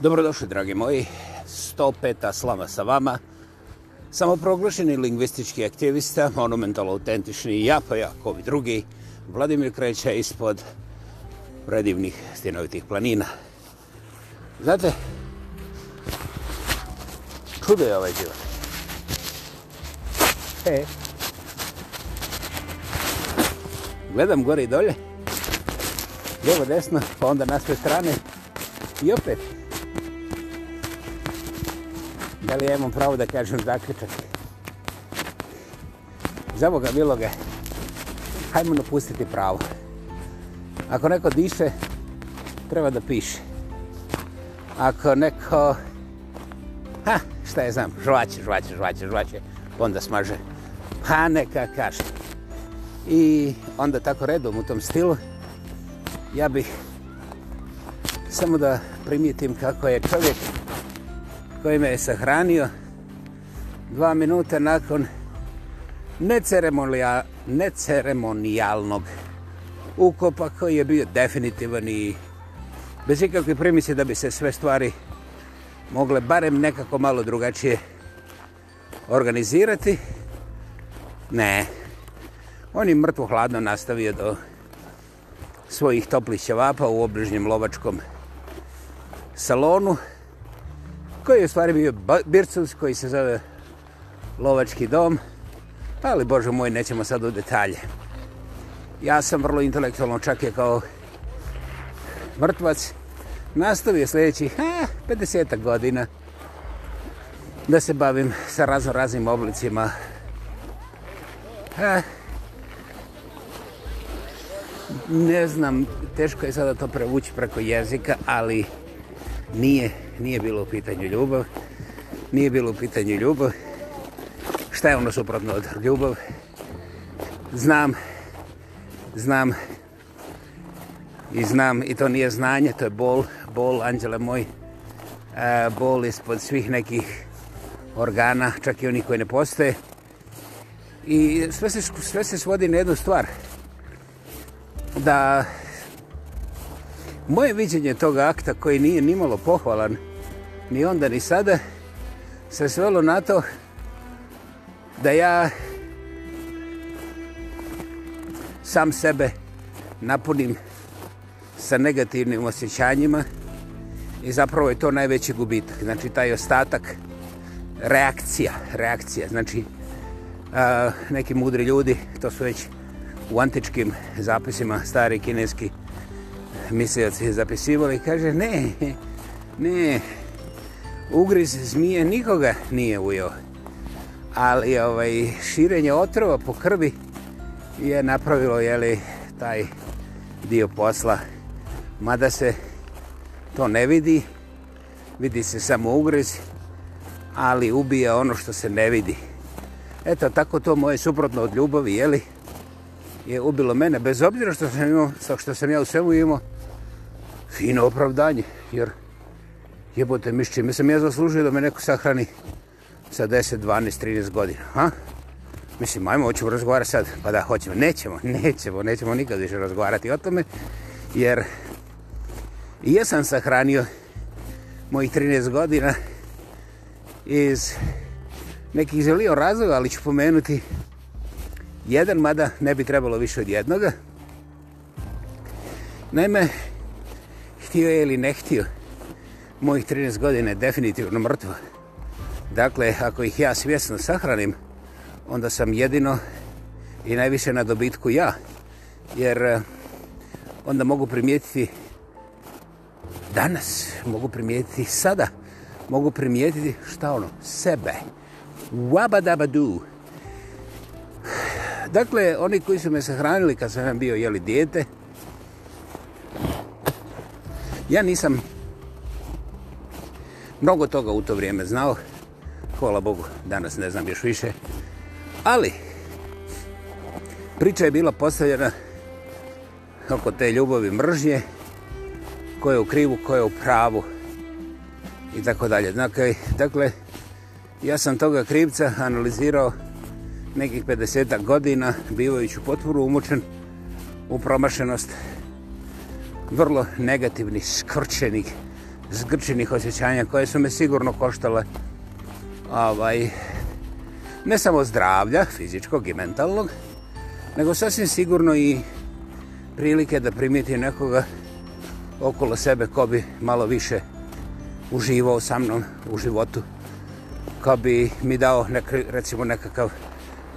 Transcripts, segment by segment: Dobrodošli, dragi moji. 105. slava sa vama. Samoproglašeni lingvistički aktivista, monumental autentični ja, pa ja, kovi drugi, Vladimir Kreća ispod predivnih stjenovitih planina. Znate, čudo je ovaj život. E. Gledam gore i dolje. Lijevo, desno, pa onda na sve strane. I opet, Da li ja imam pravo da kažem zaključak? Za Boga miloga, hajmo napustiti pravo. Ako neko diše, treba da piše. Ako neko... Ha, šta je znam, žvaće, žvaće, žvaće, žvaće, onda smaže. Pa neka kaže. I onda tako redom u tom stilu, ja bih samo da primijetim kako je čovjek koji me je sahranio dva minuta nakon neceremonijalnog ukopa koji je bio definitivan i bez ikakve primisli da bi se sve stvari mogle barem nekako malo drugačije organizirati. Ne. On je mrtvo hladno nastavio do svojih toplih ćevapa u obližnjem lovačkom salonu koji je u stvari bio Bircus, koji se zove Lovački dom, ali bože moj, nećemo sad u detalje. Ja sam vrlo intelektualno čak je kao mrtvac, nastavio sljedećih eh, 50 godina da se bavim sa razno raznim oblicima. Eh, ne znam, teško je sada to prevući preko jezika, ali Nije, nije bilo u pitanju ljubav. Nije bilo u pitanju ljubav. Šta je ono suprotno od ljubav? Znam, znam i znam i to nije znanje, to je bol, bol, anđele moj, e, bol ispod svih nekih organa, čak i onih koji ne postoje. I sve se, sve se svodi na jednu stvar, da Moje viđenje toga akta koji nije nimalo pohvalan ni onda ni sada se svelo na to da ja sam sebe napunim sa negativnim osjećanjima i zapravo je to najveći gubitak. Znači taj ostatak reakcija, reakcija. Znači neki mudri ljudi, to su već u antičkim zapisima stari kineski reakcija mislijac je zapisivao i kaže, ne, ne, ugriz zmije nikoga nije ujo. Ali ovaj, širenje otrova po krvi je napravilo jeli, taj dio posla. Mada se to ne vidi, vidi se samo ugriz, ali ubija ono što se ne vidi. Eto, tako to moje suprotno od ljubavi, jeli? je ubilo mene, bez obzira što sam imao, što sam ja u svemu imao, fino opravdanje, jer jebote mišće, mislim ja zaslužio da me neko sahrani sa 10, 12, 13 godina, ha? Mislim, ajmo, hoćemo razgovarati sad, pa da, hoćemo, nećemo, nećemo, nećemo nikad više razgovarati o tome, jer i ja sam sahranio mojih 13 godina iz nekih zelio razloga, ali ću pomenuti jedan, mada ne bi trebalo više od jednoga. Naime, htio je ili ne htio, mojih 13 godina je definitivno mrtvo. Dakle, ako ih ja svjesno sahranim, onda sam jedino i najviše na dobitku ja. Jer eh, onda mogu primijetiti danas, mogu primijetiti sada, mogu primijetiti šta ono, sebe. Wabadabadu. Dakle, oni koji su me sahranili kad sam bio jeli dijete, Ja nisam mnogo toga u to vrijeme znao. Hvala Bogu, danas ne znam još više. Ali, priča je bila postavljena oko te ljubavi mržnje, koje je u krivu, koje je u pravu i tako dalje. Dakle, dakle, ja sam toga krivca analizirao nekih 50 godina, bivajući potvoru umučen u promašenost vrlo negativnih, skrčenih, zgrčenih osjećanja koje su me sigurno koštale ovaj, ne samo zdravlja, fizičkog i mentalnog, nego sasvim sigurno i prilike da primiti nekoga okolo sebe ko bi malo više uživao sa mnom u životu, ko bi mi dao nek, recimo nekakav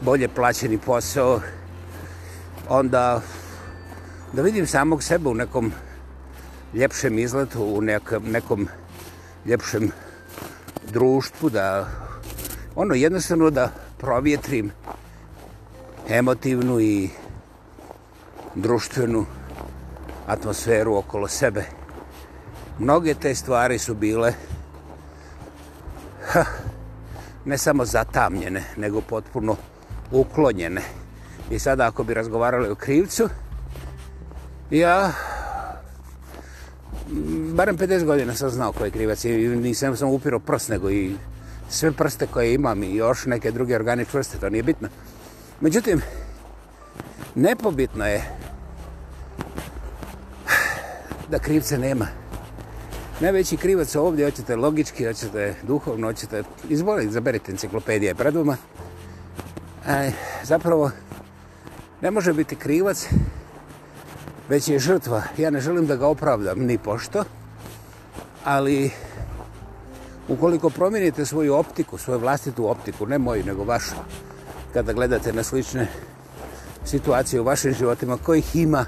bolje plaćeni posao, onda da vidim samog sebe u nekom ljepšem izletu, u nekom, nekom ljepšem društvu, da ono jednostavno da provjetrim emotivnu i društvenu atmosferu okolo sebe. Mnoge te stvari su bile ha, ne samo zatamljene, nego potpuno uklonjene. I sada ako bi razgovarali o krivcu, ja barem 50 godina sam znao ko je krivac i nisam sam upiro prst nego i sve prste koje imam i još neke druge organe čvrste, to nije bitno. Međutim, nepobitno je da krivce nema. Najveći krivac ovdje, hoćete logički, hoćete duhovno, hoćete izboliti, zaberite enciklopedije pred vama. E, zapravo, ne može biti krivac već je žrtva. Ja ne želim da ga opravdam ni pošto, ali ukoliko promijenite svoju optiku, svoju vlastitu optiku, ne moju, nego vašu, kada gledate na slične situacije u vašim životima, kojih ima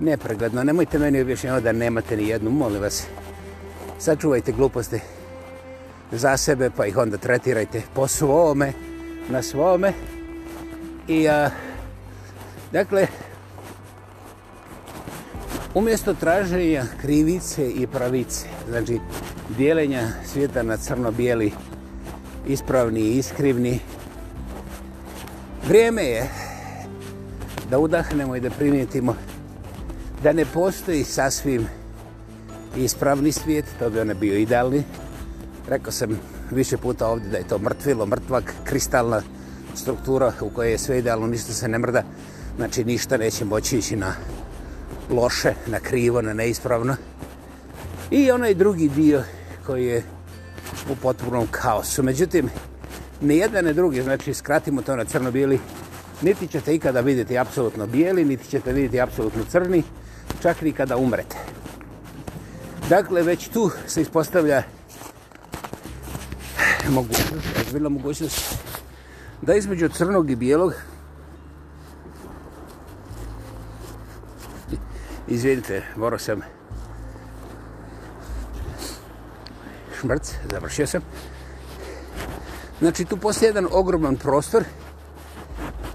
nepregledno, nemojte meni objašnjavati da nemate ni jednu, molim vas, sačuvajte gluposti za sebe, pa ih onda tretirajte po svome, na svome. I, a, dakle, Umjesto traženja krivice i pravice, znači dijelenja svijeta na crno-bijeli, ispravni i iskrivni, vrijeme je da udahnemo i da primijetimo da ne postoji sasvim ispravni svijet, to bi onaj bio idealni. Rekao sam više puta ovdje da je to mrtvilo, mrtvak, kristalna struktura u kojoj je sve idealno, ništa se ne mrda, znači ništa neće moći ići na loše, na krivo, na neispravno. I onaj drugi dio koji je u potpunom kaosu. Međutim, ni jedan ni drugi, znači skratimo to na crno-bijeli, niti ćete ikada vidjeti apsolutno bijeli, niti ćete vidjeti apsolutno crni, čak i kada umrete. Dakle, već tu se ispostavlja mogućnost, ozbiljna mogućnost, da između crnog i bijelog Izvinite, morao sam šmrc, završio sam. Znači, tu postoje jedan ogroman prostor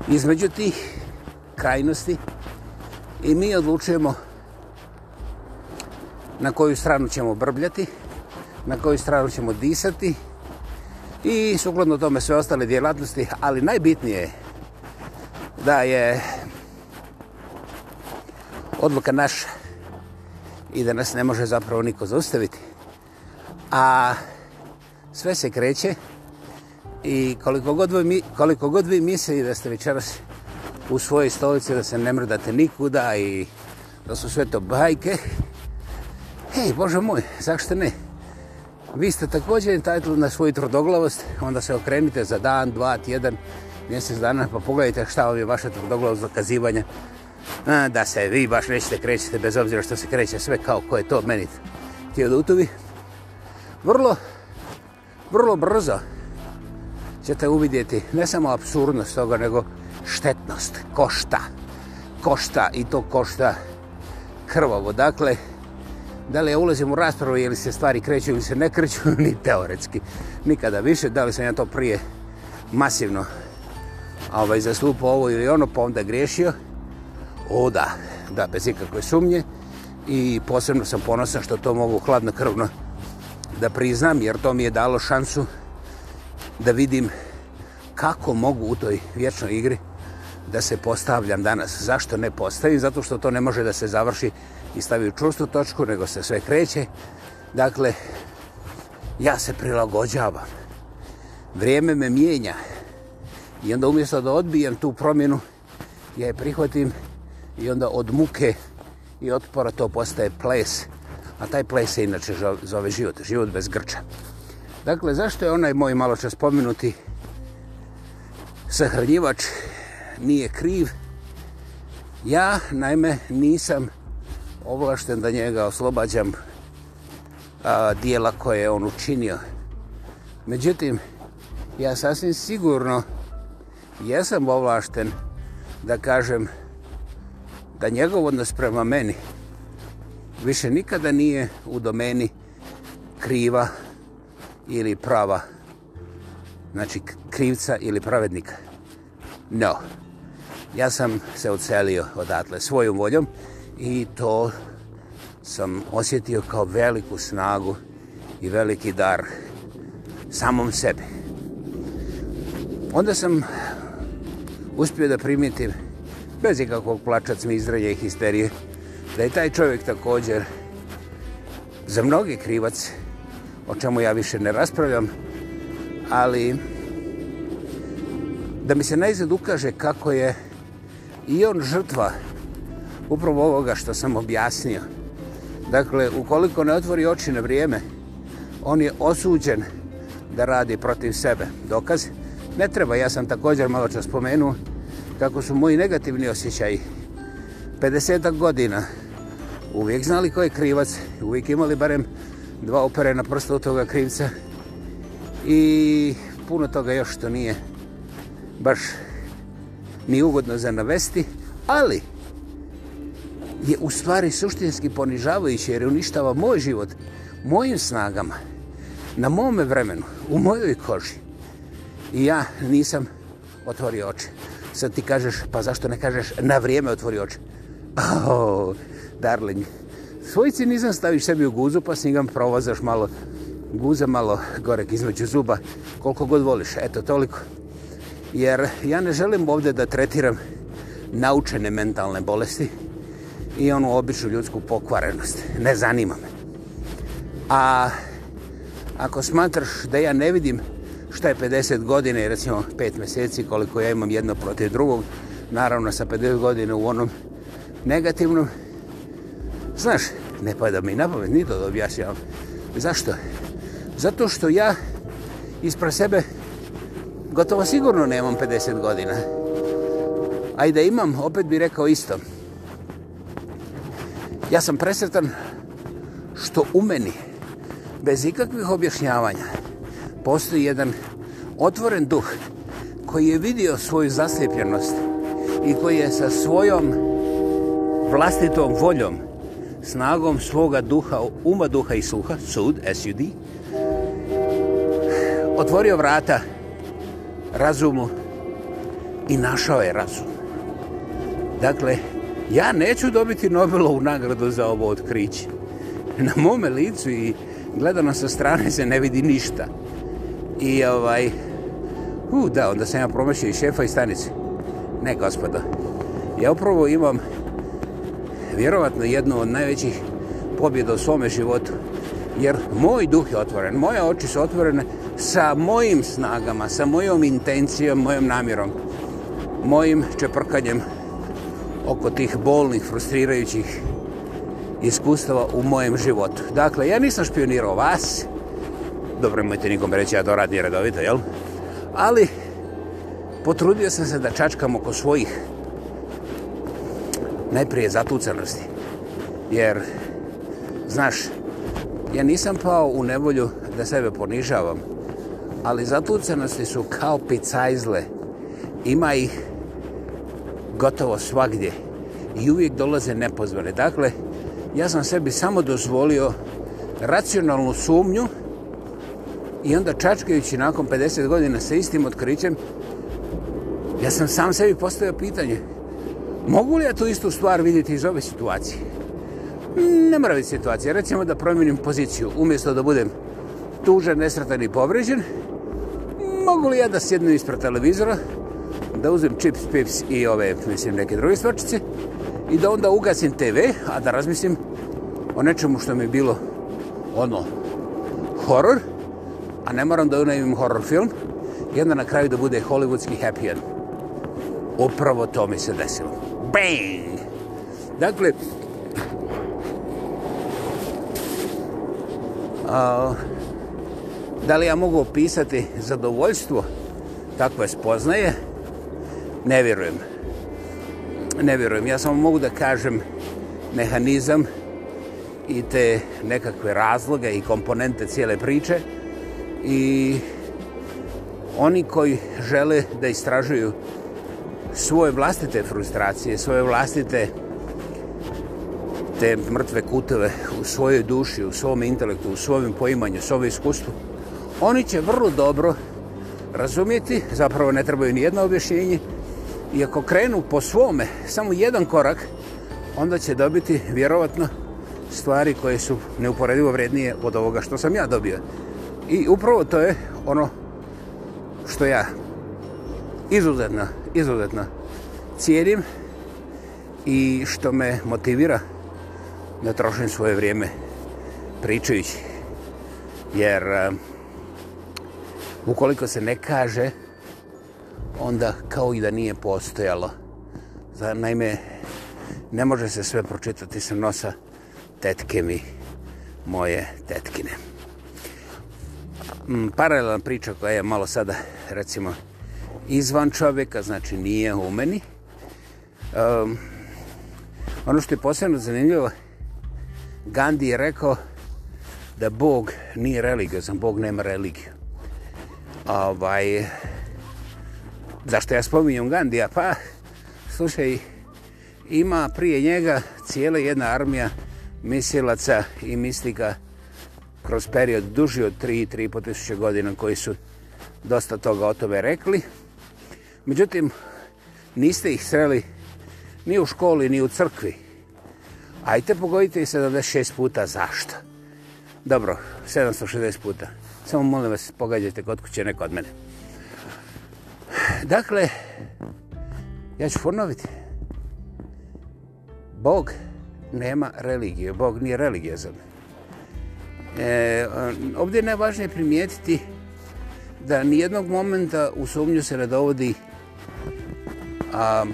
između tih krajnosti i mi odlučujemo na koju stranu ćemo brbljati, na koju stranu ćemo disati i suglodno tome sve ostale djelatnosti, ali najbitnije je da je odluka naša i da nas ne može zapravo niko zaustaviti. A sve se kreće i koliko god vi, koliko god vi mislili da ste večeras u svojoj stolici, da se ne mrdate nikuda i da su sve to bajke, hej, Bože moj, zašto ne? Vi ste također entitled na svoju trudoglavost, onda se okrenite za dan, dva, tjedan, mjesec dana, pa pogledajte šta vam je vaša trudoglavost dokazivanja. kazivanja da se vi baš nećete krećete bez obzira što se kreće sve kao ko je to meni ti od utovi. Vrlo, vrlo brzo ćete uvidjeti ne samo absurdnost toga, nego štetnost, košta. Košta i to košta krvavo. Dakle, da li ja ulazim u raspravu ili se stvari kreću ili se ne kreću, ni teoretski. Nikada više, da li sam ja to prije masivno ovaj, zastupao ovo ili ono, pa onda griješio oda, da, bez ikakve sumnje. I posebno sam ponosan što to mogu hladnokrvno da priznam, jer to mi je dalo šansu da vidim kako mogu u toj vječnoj igri da se postavljam danas. Zašto ne postavim? Zato što to ne može da se završi i stavi u čustu točku, nego se sve kreće. Dakle, ja se prilagođavam. Vrijeme me mijenja. I onda umjesto da odbijem tu promjenu, ja je prihvatim i onda od muke i otpora to postaje ples. A taj ples se inače zove život, život bez grča. Dakle, zašto je onaj moj malo čas pomenuti sahranjivač nije kriv? Ja, naime, nisam ovlašten da njega oslobađam a, dijela koje je on učinio. Međutim, ja sasvim sigurno jesam ovlašten da kažem da da njegov odnos prema meni više nikada nije u domeni kriva ili prava, znači krivca ili pravednika. No, ja sam se ocelio odatle svojom voljom i to sam osjetio kao veliku snagu i veliki dar samom sebi. Onda sam uspio da primitim bez ikakvog plačac mi izdranje i histerije, da je taj čovjek također za mnogi krivac, o čemu ja više ne raspravljam, ali da mi se najzad ukaže kako je i on žrtva upravo ovoga što sam objasnio. Dakle, ukoliko ne otvori oči na vrijeme, on je osuđen da radi protiv sebe. Dokaz ne treba, ja sam također malo čas spomenuo, kako su moji negativni osjećaji 50 godina uvijek znali ko je krivac uvijek imali barem dva operena prsta od toga krivca i puno toga još što nije baš ni ugodno za navesti ali je u stvari suštinski ponižavajući jer je uništava moj život mojim snagama na mome vremenu, u mojoj koži i ja nisam otvorio oči Sad ti kažeš, pa zašto ne kažeš, na vrijeme otvori oči. Oh, darling, svoj cinizam staviš sebi u guzu, pa snigam provozaš malo guza, malo gorek između zuba, koliko god voliš, eto toliko. Jer ja ne želim ovdje da tretiram naučene mentalne bolesti i onu običnu ljudsku pokvarenost. Ne zanima me. A ako smatraš da ja ne vidim šta je 50 godine i recimo 5 meseci koliko ja imam jedno protiv drugog, naravno sa 50 godine u onom negativnom, znaš, ne pada mi na pamet, ni to da objašnjam. Zašto? Zato što ja ispra sebe gotovo sigurno nemam 50 godina. A i da imam, opet bi rekao isto. Ja sam presretan što u meni, bez ikakvih objašnjavanja, postoji jedan otvoren duh koji je vidio svoju zaslijepljenost i koji je sa svojom vlastitom voljom, snagom svoga duha, uma duha i suha, sud, SUD, otvorio vrata razumu i našao je razum. Dakle, ja neću dobiti Nobelovu nagradu za ovo otkriće. Na mome licu i gledano sa strane se ne vidi ništa. I ovaj... U, da, onda sam ja promašio i šefa i stanice. Ne, gospodo. Ja upravo imam vjerovatno jednu od najvećih pobjeda u svome životu. Jer moj duh je otvoren, moje oči su otvorene sa mojim snagama, sa mojom intencijom, mojom namjerom, mojim čeprkanjem oko tih bolnih, frustrirajućih iskustava u mojem životu. Dakle, ja nisam špionirao vas, dobro imajte nikom reći, ja to radim redovito, jel? Ali, potrudio sam se da čačkam oko svojih najprije zatucanosti. Jer, znaš, ja nisam pao u nevolju da sebe ponižavam, ali zatucanosti su kao picajzle. Ima ih gotovo svagdje i uvijek dolaze nepozvane. Dakle, ja sam sebi samo dozvolio racionalnu sumnju, I onda čačkajući nakon 50 godina sa istim otkrićem, ja sam sam sebi postavio pitanje. Mogu li ja tu istu stvar vidjeti iz ove situacije? Ne mora biti situacija. Recimo da promijenim poziciju. Umjesto da budem tužan, nesretan i povređen, mogu li ja da sjednem ispred televizora, da uzmem čips, pips i ove, mislim, neke druge stvarčice i da onda ugasim TV, a da razmislim o nečemu što mi je bilo ono, horor, a ne moram da unajmim horror film, i onda na kraju da bude hollywoodski happy end. Upravo to mi se desilo. Bang! Dakle, a, da li ja mogu opisati zadovoljstvo takve spoznaje? Ne vjerujem. Ne vjerujem. Ja samo mogu da kažem mehanizam i te nekakve razloge i komponente cijele priče, i oni koji žele da istražuju svoje vlastite frustracije, svoje vlastite te mrtve kuteve u svojoj duši, u svom intelektu, u svojom poimanju, u svojom iskustvu, oni će vrlo dobro razumijeti, zapravo ne trebaju ni jedno objašnjenje, i ako krenu po svome, samo jedan korak, onda će dobiti vjerovatno stvari koje su neuporedivo vrednije od ovoga što sam ja dobio. I upravo to je ono što ja izuzetno, izuzetno cijenim i što me motivira da trošim svoje vrijeme pričajući. Jer e, ukoliko se ne kaže, onda kao i da nije postojalo. Za, naime, ne može se sve pročitati sa nosa tetke mi, moje tetkine. Moje tetkine. Mm, paralelna priča koja je malo sada, recimo, izvan čovjeka, znači nije u meni. Um, ono što je posebno zanimljivo, Gandhi je rekao da Bog nije religiozan, Bog nema religiju. Ovaj, zašto ja spominjam Gandija? Pa, slušaj, ima prije njega cijela jedna armija misilaca i mistika uh, kroz period duži od 3-3,5 tisuće godina koji su dosta toga o tome rekli. Međutim, niste ih sreli ni u školi, ni u crkvi. Ajte pogodite i 76 puta zašto. Dobro, 760 puta. Samo molim vas, pogađajte kod kuće neko od mene. Dakle, ja ću ponoviti. Bog nema religije. Bog nije religija za mene. E, ovdje je najvažnije primijetiti da nijednog momenta u sumnju se ne dovodi a,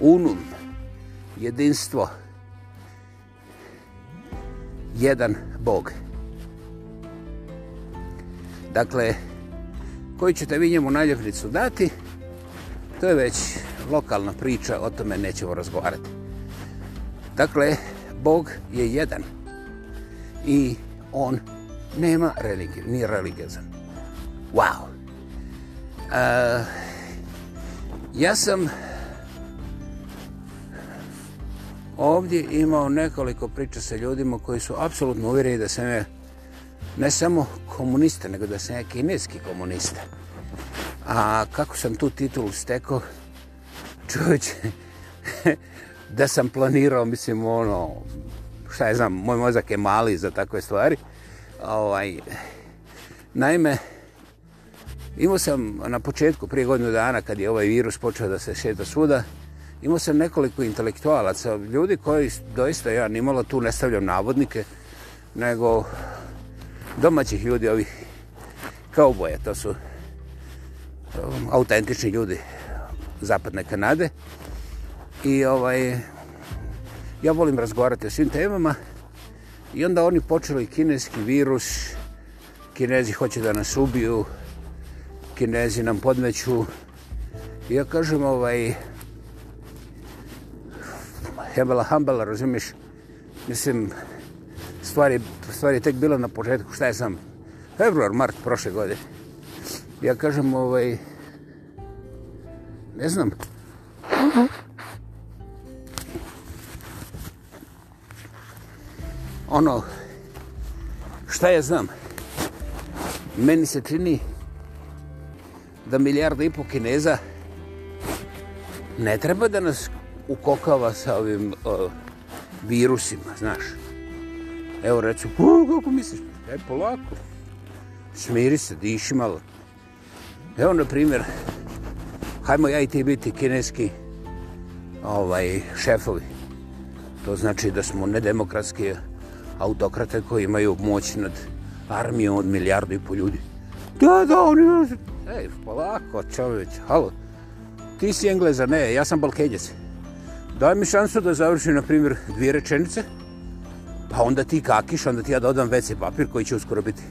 unum, jedinstvo, jedan Bog. Dakle, koji ćete vi njemu najljepnicu dati, to je već lokalna priča, o tome nećemo razgovarati. Dakle, Bog je jedan i on nema religije, nije religijezan. Wow! Uh, ja sam ovdje imao nekoliko priča sa ljudima koji su apsolutno uvjerili da sam je ne samo komunista, nego da sam je kineski komunista. A kako sam tu titul stekao, čovječe, da sam planirao, mislim, ono, šta je znam, moj mozak je mali za takve stvari. Ovaj, naime, imao sam na početku, prije godinu dana, kad je ovaj virus počeo da se šeta svuda, imao sam nekoliko intelektualaca, ljudi koji doista, ja nimalo tu ne stavljam navodnike, nego domaćih ljudi, ovih kauboja, to su um, autentični ljudi zapadne Kanade. I ovaj, ja volim razgovarati o svim temama i onda oni počeli kineski virus, kinezi hoće da nas ubiju, kinezi nam podmeću. I ja kažem ovaj, hembala hambala, razumiješ, mislim, stvari, stvari je tek bila na početku, šta je sam, februar, mart, prošle godine. Ja kažem ovaj, ne znam, ono šta ja znam meni se čini da milijarda i po kineza ne treba da nas ukokava sa ovim o, virusima, znaš evo reću, kako misliš e polako smiri se, diši malo evo na primjer hajmo ja i ti biti kineski ovaj, šefovi to znači da smo nedemokratski demokratski autokrate koji imaju moć nad armijom od milijardu i pol ljudi. Da, da, oni... Ej, polako, čovječ, halo. Ti si Engleza, ne, ja sam Balkenjac. Daj mi šansu da završim, na primjer, dvije rečenice, pa onda ti kakiš, onda ti ja dodam WC papir koji će uskoro biti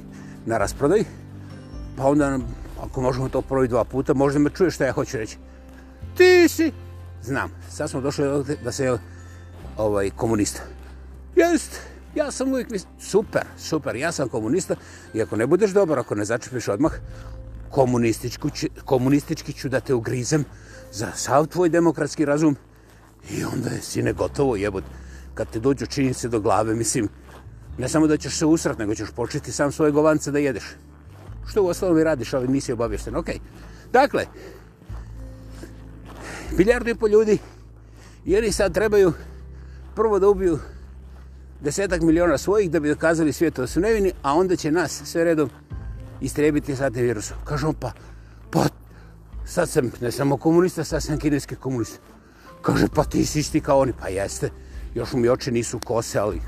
na rasprodaj, pa onda, ako možemo to prvi dva puta, možda me čuješ šta ja hoću reći. Ti si... Znam, sad smo došli da se ovaj komunista. Jeste, Ja sam uvijek mislim, super, super, ja sam komunista i ako ne budeš dobar, ako ne začepiš odmah, komunističku ću, komunistički ću da te ugrizem za sav tvoj demokratski razum i onda je sine gotovo jebot. Kad te dođu činjice do glave, mislim, ne samo da ćeš se usrat, nego ćeš početi sam svoje govance da jedeš. Što u ostalom i radiš, ali misije obavješteno, okej. Okay. Dakle, biljardu i po ljudi, jer i sad trebaju prvo da ubiju desetak miliona svojih da bi dokazali svijet da su nevini, a onda će nas sve redom istrebiti sa te virusom. Kažu pa, pa, sad sam ne samo komunista, sad sam kineski komunista. Kaže, pa ti si isti kao oni. Pa jeste, još mi oči nisu kose, ali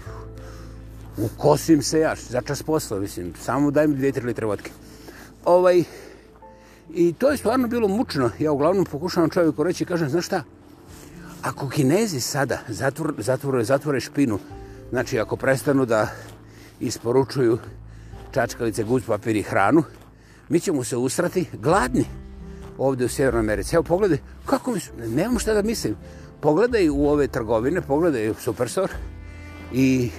ukosim se ja, za čas posla, mislim, samo daj mi dvije, tri litre vodke. Ovaj, I to je stvarno bilo mučno. Ja uglavnom pokušavam čovjeku reći, kažem, znaš šta, ako kinezi sada zatvore, zatvore, zatvore špinu, Znači, ako prestanu da isporučuju čačkalice, guć, papir i hranu, mi ćemo se usrati gladni ovdje u Sjevernoj Americi. Evo, pogledaj, kako mi su, nemam šta da mislim. Pogledaj u ove trgovine, pogledaj u Superstore i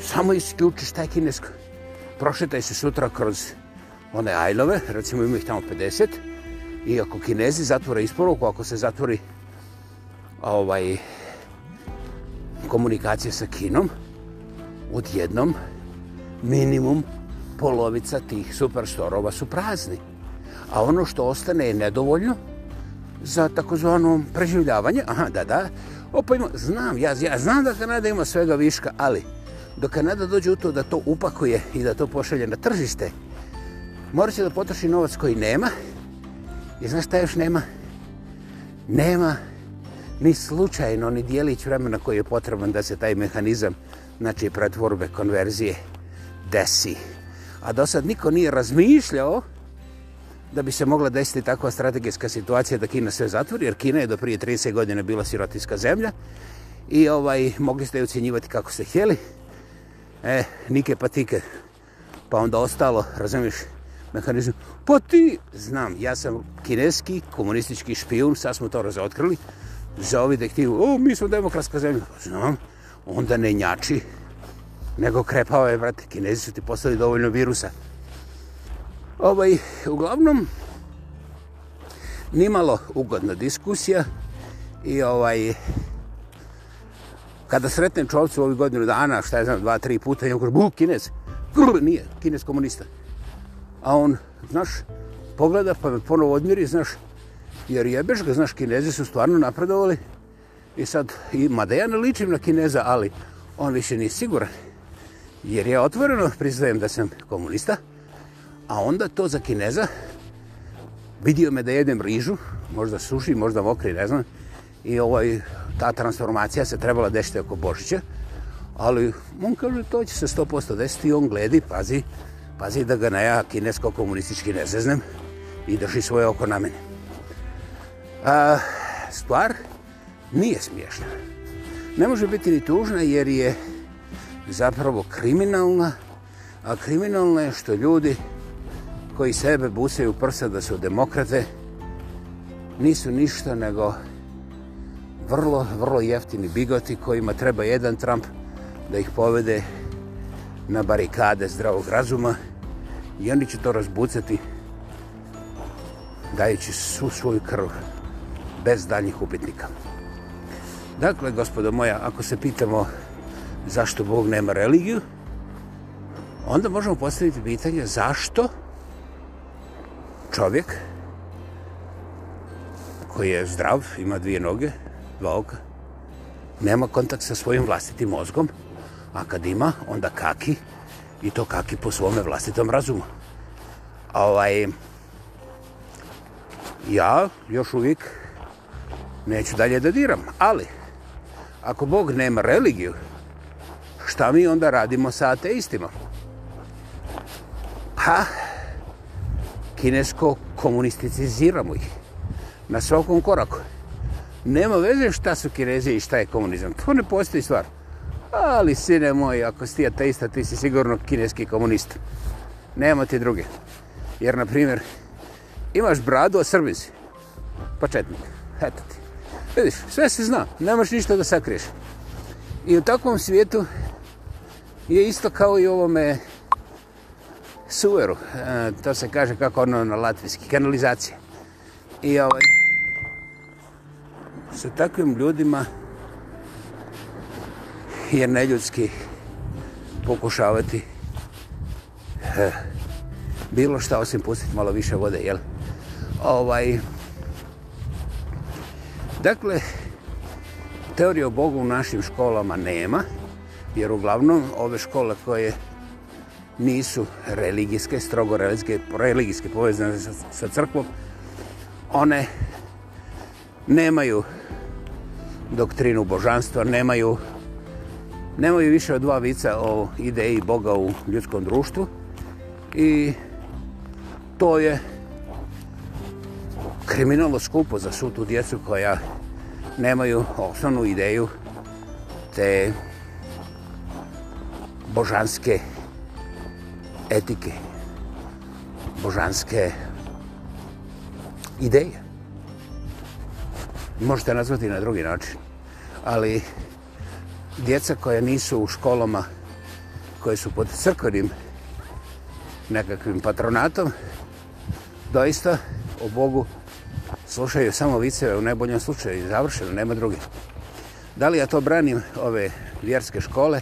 samo isključiš taj kinesko. Prošetaj se sutra kroz one ajlove, recimo ima ih tamo 50, i ako kinezi zatvore isporuku, ako se zatvori ovaj, komunikacije sa Kinom, odjednom minimum polovica tih superstorova su prazni. A ono što ostane je nedovoljno za takozvano preživljavanje. Aha, da, da. Opa ima, znam, ja, ja znam da Kanada ima svega viška, ali dok Kanada dođe u to da to upakuje i da to pošalje na tržište, mora će da potroši novac koji nema. I znaš šta još nema? Nema ni slučajno ni dijelić vremena koji je potreban da se taj mehanizam, znači pretvorbe, konverzije, desi. A do sad niko nije razmišljao da bi se mogla desiti takva strategijska situacija da Kina sve zatvori, jer Kina je do prije 30 godine bila sirotinska zemlja i ovaj mogli ste ucijenjivati kako ste htjeli. E, nike pa tike. Pa onda ostalo, razumiješ, mehanizam. Pa ti, znam, ja sam kineski komunistički špijun, sad smo to razotkrili za ovi dektivu, o, mi smo demokratska zemlja. Znam, onda ne njači, nego krepao je, brate, kinezi su ti postali dovoljno virusa. Ovaj, uglavnom, nimalo ugodna diskusija i ovaj, kada sretnem čovcu ovih godinu dana, šta je znam, dva, tri puta, ja gru, bu, kinez, gru, nije, kinez komunista. A on, znaš, pogleda pa me ponovo odmiri, znaš, jer jebeš ga, znaš, kinezi su stvarno napredovali i sad, i, mada ja ne ličim na kineza, ali on više nije siguran. Jer ja otvoreno priznajem da sam komunista, a onda to za kineza, vidio me da jedem rižu, možda suši, možda mokri, ne znam, i ovaj, ta transformacija se trebala dešiti oko Božića, ali on kaže to će se 100% desiti i on gledi, pazi, pazi da ga na ja kinesko-komunistički ne zeznem i drži svoje oko na mene. A, stvar nije smiješna. Ne može biti ni tužna jer je zapravo kriminalna, a kriminalna je što ljudi koji sebe busaju u prsa da su demokrate nisu ništa nego vrlo, vrlo jeftini bigoti kojima treba jedan Trump da ih povede na barikade zdravog razuma i oni će to razbucati dajući su svoju krvu bez daljih upitnika. Dakle, gospodo moja, ako se pitamo zašto Bog nema religiju, onda možemo postaviti pitanje zašto čovjek koji je zdrav, ima dvije noge, dva oka, nema kontakt sa svojim vlastitim mozgom, a kad ima, onda kaki, i to kaki po svome vlastitom razumu. Ovaj, ja još uvijek neću dalje da diram. Ali, ako Bog nema religiju, šta mi onda radimo sa ateistima? Ha, kinesko komunisticiziramo ih na svakom koraku. Nema veze šta su kinezi i šta je komunizam. To ne postoji stvar. Ali, sine moj, ako si ateista, ti si sigurno kineski komunist. Nema ti druge. Jer, na primjer, imaš bradu, a srbi si. Pa četnik. Eto ti. Vidiš, sve se zna, ne možeš ništa da sakriješ. I u takvom svijetu je isto kao i ovome sueru. E, to se kaže kako ono na latvijski, kanalizacija. I ovaj, sa takvim ljudima je neljudski pokušavati e, bilo šta osim pustiti malo više vode, jel? Ovaj, Dakle, teorije o Bogu u našim školama nema, jer uglavnom ove škole koje nisu religijske, strogo religijske, religijske povezane sa, sa crkvom, one nemaju doktrinu božanstva, nemaju, nemaju više od dva vica o ideji Boga u ljudskom društvu i to je kriminalno skupo za svu tu djecu koja nemaju osnovnu ideju te božanske etike, božanske ideje. Možete nazvati na drugi način, ali djeca koja nisu u školama, koje su pod crkvenim nekakvim patronatom, doista o Bogu slušaju samo viceve u najboljom slučaju i završeno, nema druge. Da li ja to branim ove vjerske škole?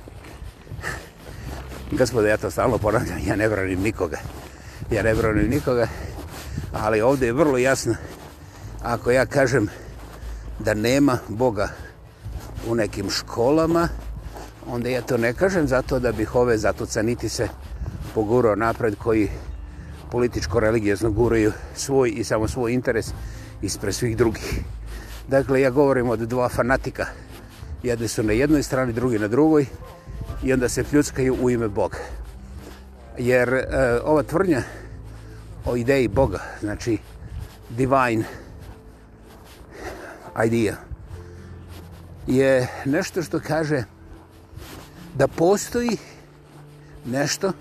Gospode, ja to stalno ponavljam, ja ne branim nikoga. Ja ne branim nikoga, ali ovdje je vrlo jasno. Ako ja kažem da nema Boga u nekim školama, onda ja to ne kažem zato da bih ove zatucaniti se pogurao napred koji političko-religijezno guraju svoj i samo svoj interes ispred svih drugih. Dakle, ja govorim od dva fanatika. Jedni su na jednoj strani, drugi na drugoj i onda se pljuckaju u ime Boga. Jer e, ova tvrnja o ideji Boga, znači divine idea, je nešto što kaže da postoji nešto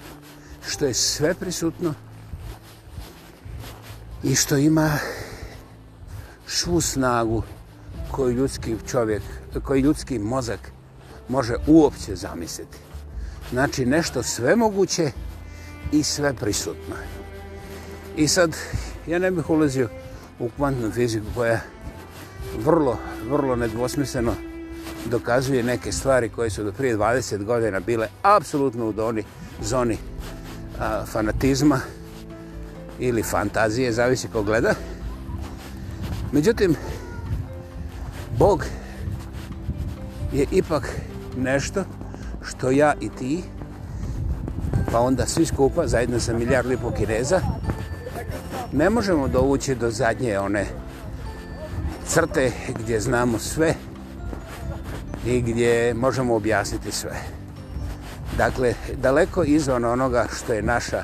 što je sve prisutno i što ima svu snagu koju ljudski čovjek, koji ljudski mozak može uopće zamisliti. Znači nešto sve moguće i sve prisutno. I sad, ja ne bih ulazio u kvantnu fiziku koja vrlo, vrlo nedvosmisleno dokazuje neke stvari koje su do prije 20 godina bile apsolutno u doni, zoni a, fanatizma ili fantazije, zavisi ko gleda. Međutim, Bog je ipak nešto što ja i ti, pa onda svi skupa, zajedno sa milijardu i pol kineza, ne možemo dovući do zadnje one crte gdje znamo sve i gdje možemo objasniti sve. Dakle, daleko izvan onoga što je naša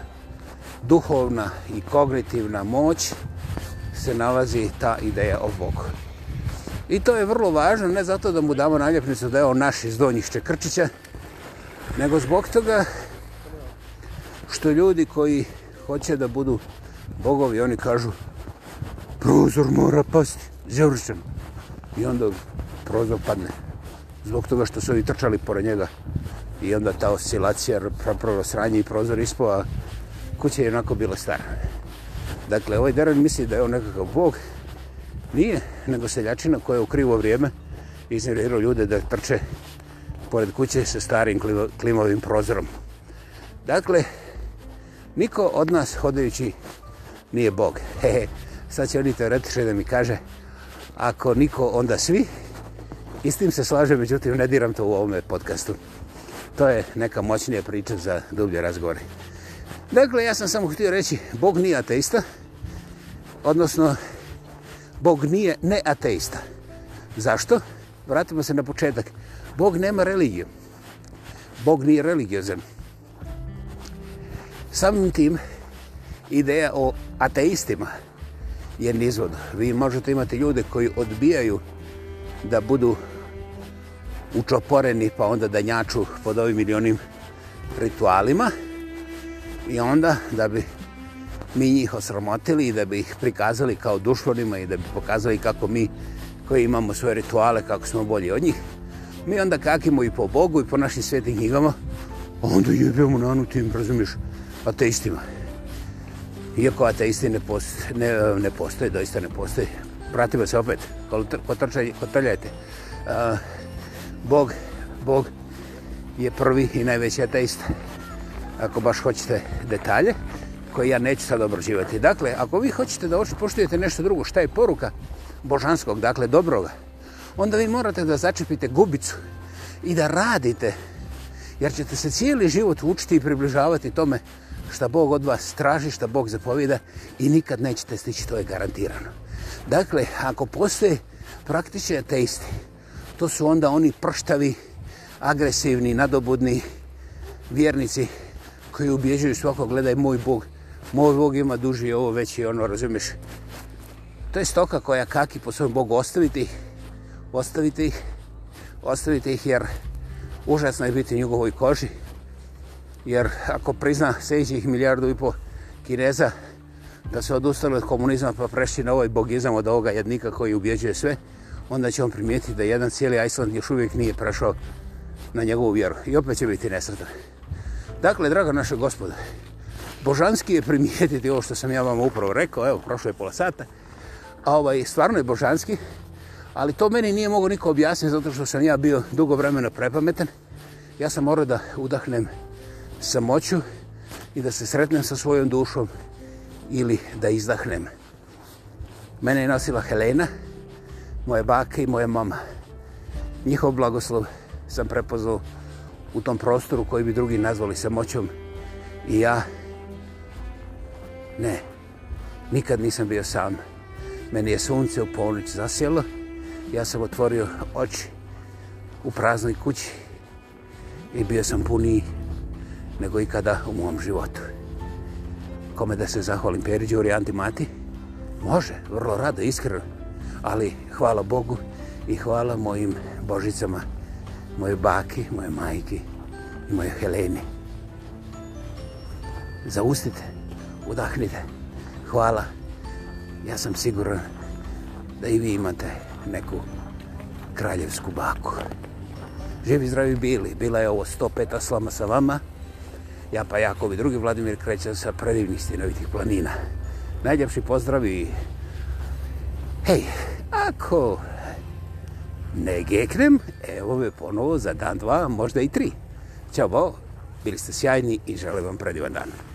duhovna i kognitivna moć, se nalazi ta ideja o Bogu. I to je vrlo važno, ne zato da mu damo naljepnicu da je on naš iz Donjih Čekrčića, nego zbog toga što ljudi koji hoće da budu bogovi, oni kažu prozor mora pasti, završeno. I onda prozor padne. Zbog toga što su oni trčali pored njega i onda ta oscilacija, prvo sranje i prozor ispova, kuća je onako bila stara. Dakle, ovaj deran misli da je on nekakav bog. Nije, nego seljačina koja je u krivo vrijeme iznervirao ljude da trče pored kuće sa starim klimovim prozorom. Dakle, niko od nas hodajući nije bog. He, he. Sad će oni teoretiče da mi kaže ako niko, onda svi. Istim se slaže, međutim, ne diram to u ovome podcastu. To je neka moćnija priča za dublje razgovore. Dakle, ja sam samo htio reći, Bog nije ateista, odnosno, Bog nije ne ateista. Zašto? Vratimo se na početak. Bog nema religiju. Bog nije religiozan. Samim tim, ideja o ateistima je nizvod. Vi možete imati ljude koji odbijaju da budu učoporeni, pa onda da njaču pod ovim milionim ritualima, I onda, da bi mi njih osramotili i da bi ih prikazali kao dušlonima i da bi pokazali kako mi koji imamo svoje rituale, kako smo bolji od njih, mi onda kakimo i po Bogu i po našim svetim knjigama, onda jebimo na onu tim, razumiješ, ateistima. Iako ateisti ne, postoje, ne, ne postoje, doista ne postoje. Pratimo se opet, kotrljajte. Uh, Bog, Bog je prvi i najveći ateista ako baš hoćete detalje, koje ja neću sad obrađivati. Dakle, ako vi hoćete da poštujete nešto drugo, šta je poruka božanskog, dakle dobroga, onda vi morate da začepite gubicu i da radite, jer ćete se cijeli život učiti i približavati tome šta Bog od vas traži, šta Bog zapovida i nikad nećete stići, to je garantirano. Dakle, ako postoje praktične teisti, to su onda oni prštavi, agresivni, nadobudni vjernici koji ubijeđuju svako, gledaj moj bog, moj bog ima duži ovo već i ono, razumiješ? To je stoka koja kaki po svojom bogu, ostavite ih, ostavite ih, ostavite ih jer užasno je biti u njegovoj koži. Jer ako prizna sljedećih milijardu i po kineza da se odustali od komunizma pa prešli na ovaj bogizam od ovoga jednika koji ubijeđuje sve, onda će on primijetiti da jedan cijeli Iceland još uvijek nije prešao na njegovu vjeru. I opet će biti nesretan. Dakle, draga naša gospoda, božanski je primijetiti ovo što sam ja vam upravo rekao, evo, prošlo je pola sata, a ovaj, stvarno je božanski, ali to meni nije mogo niko objasniti zato što sam ja bio dugo vremena prepametan. Ja sam morao da udahnem samoću i da se sretnem sa svojom dušom ili da izdahnem. Mene je nosila Helena, moje bake i moja mama. Njihov blagoslov sam prepoznao u tom prostoru koji bi drugi nazvali samoćom. I ja, ne, nikad nisam bio sam. Meni je sunce u polnici zasjelo, ja sam otvorio oči u praznoj kući i bio sam puniji nego ikada u mom životu. Kome da se zahvalim, Periđuri, Antimati? Može, vrlo rado, iskreno, ali hvala Bogu i hvala mojim božicama moje baki, moje majke i moje Helene. Zaustite, udahnite. Hvala. Ja sam siguran da i vi imate neku kraljevsku baku. Živi zdravi bili. Bila je ovo 105. slama sa vama. Ja pa Jakov i drugi Vladimir kreće sa predivnih stinovitih planina. Najljepši pozdrav i... Hej, ako ne geknem, evo me ponovo za dan, dva, možda i tri. Ćao, bo, bili ste sjajni i želim vam predivan dan.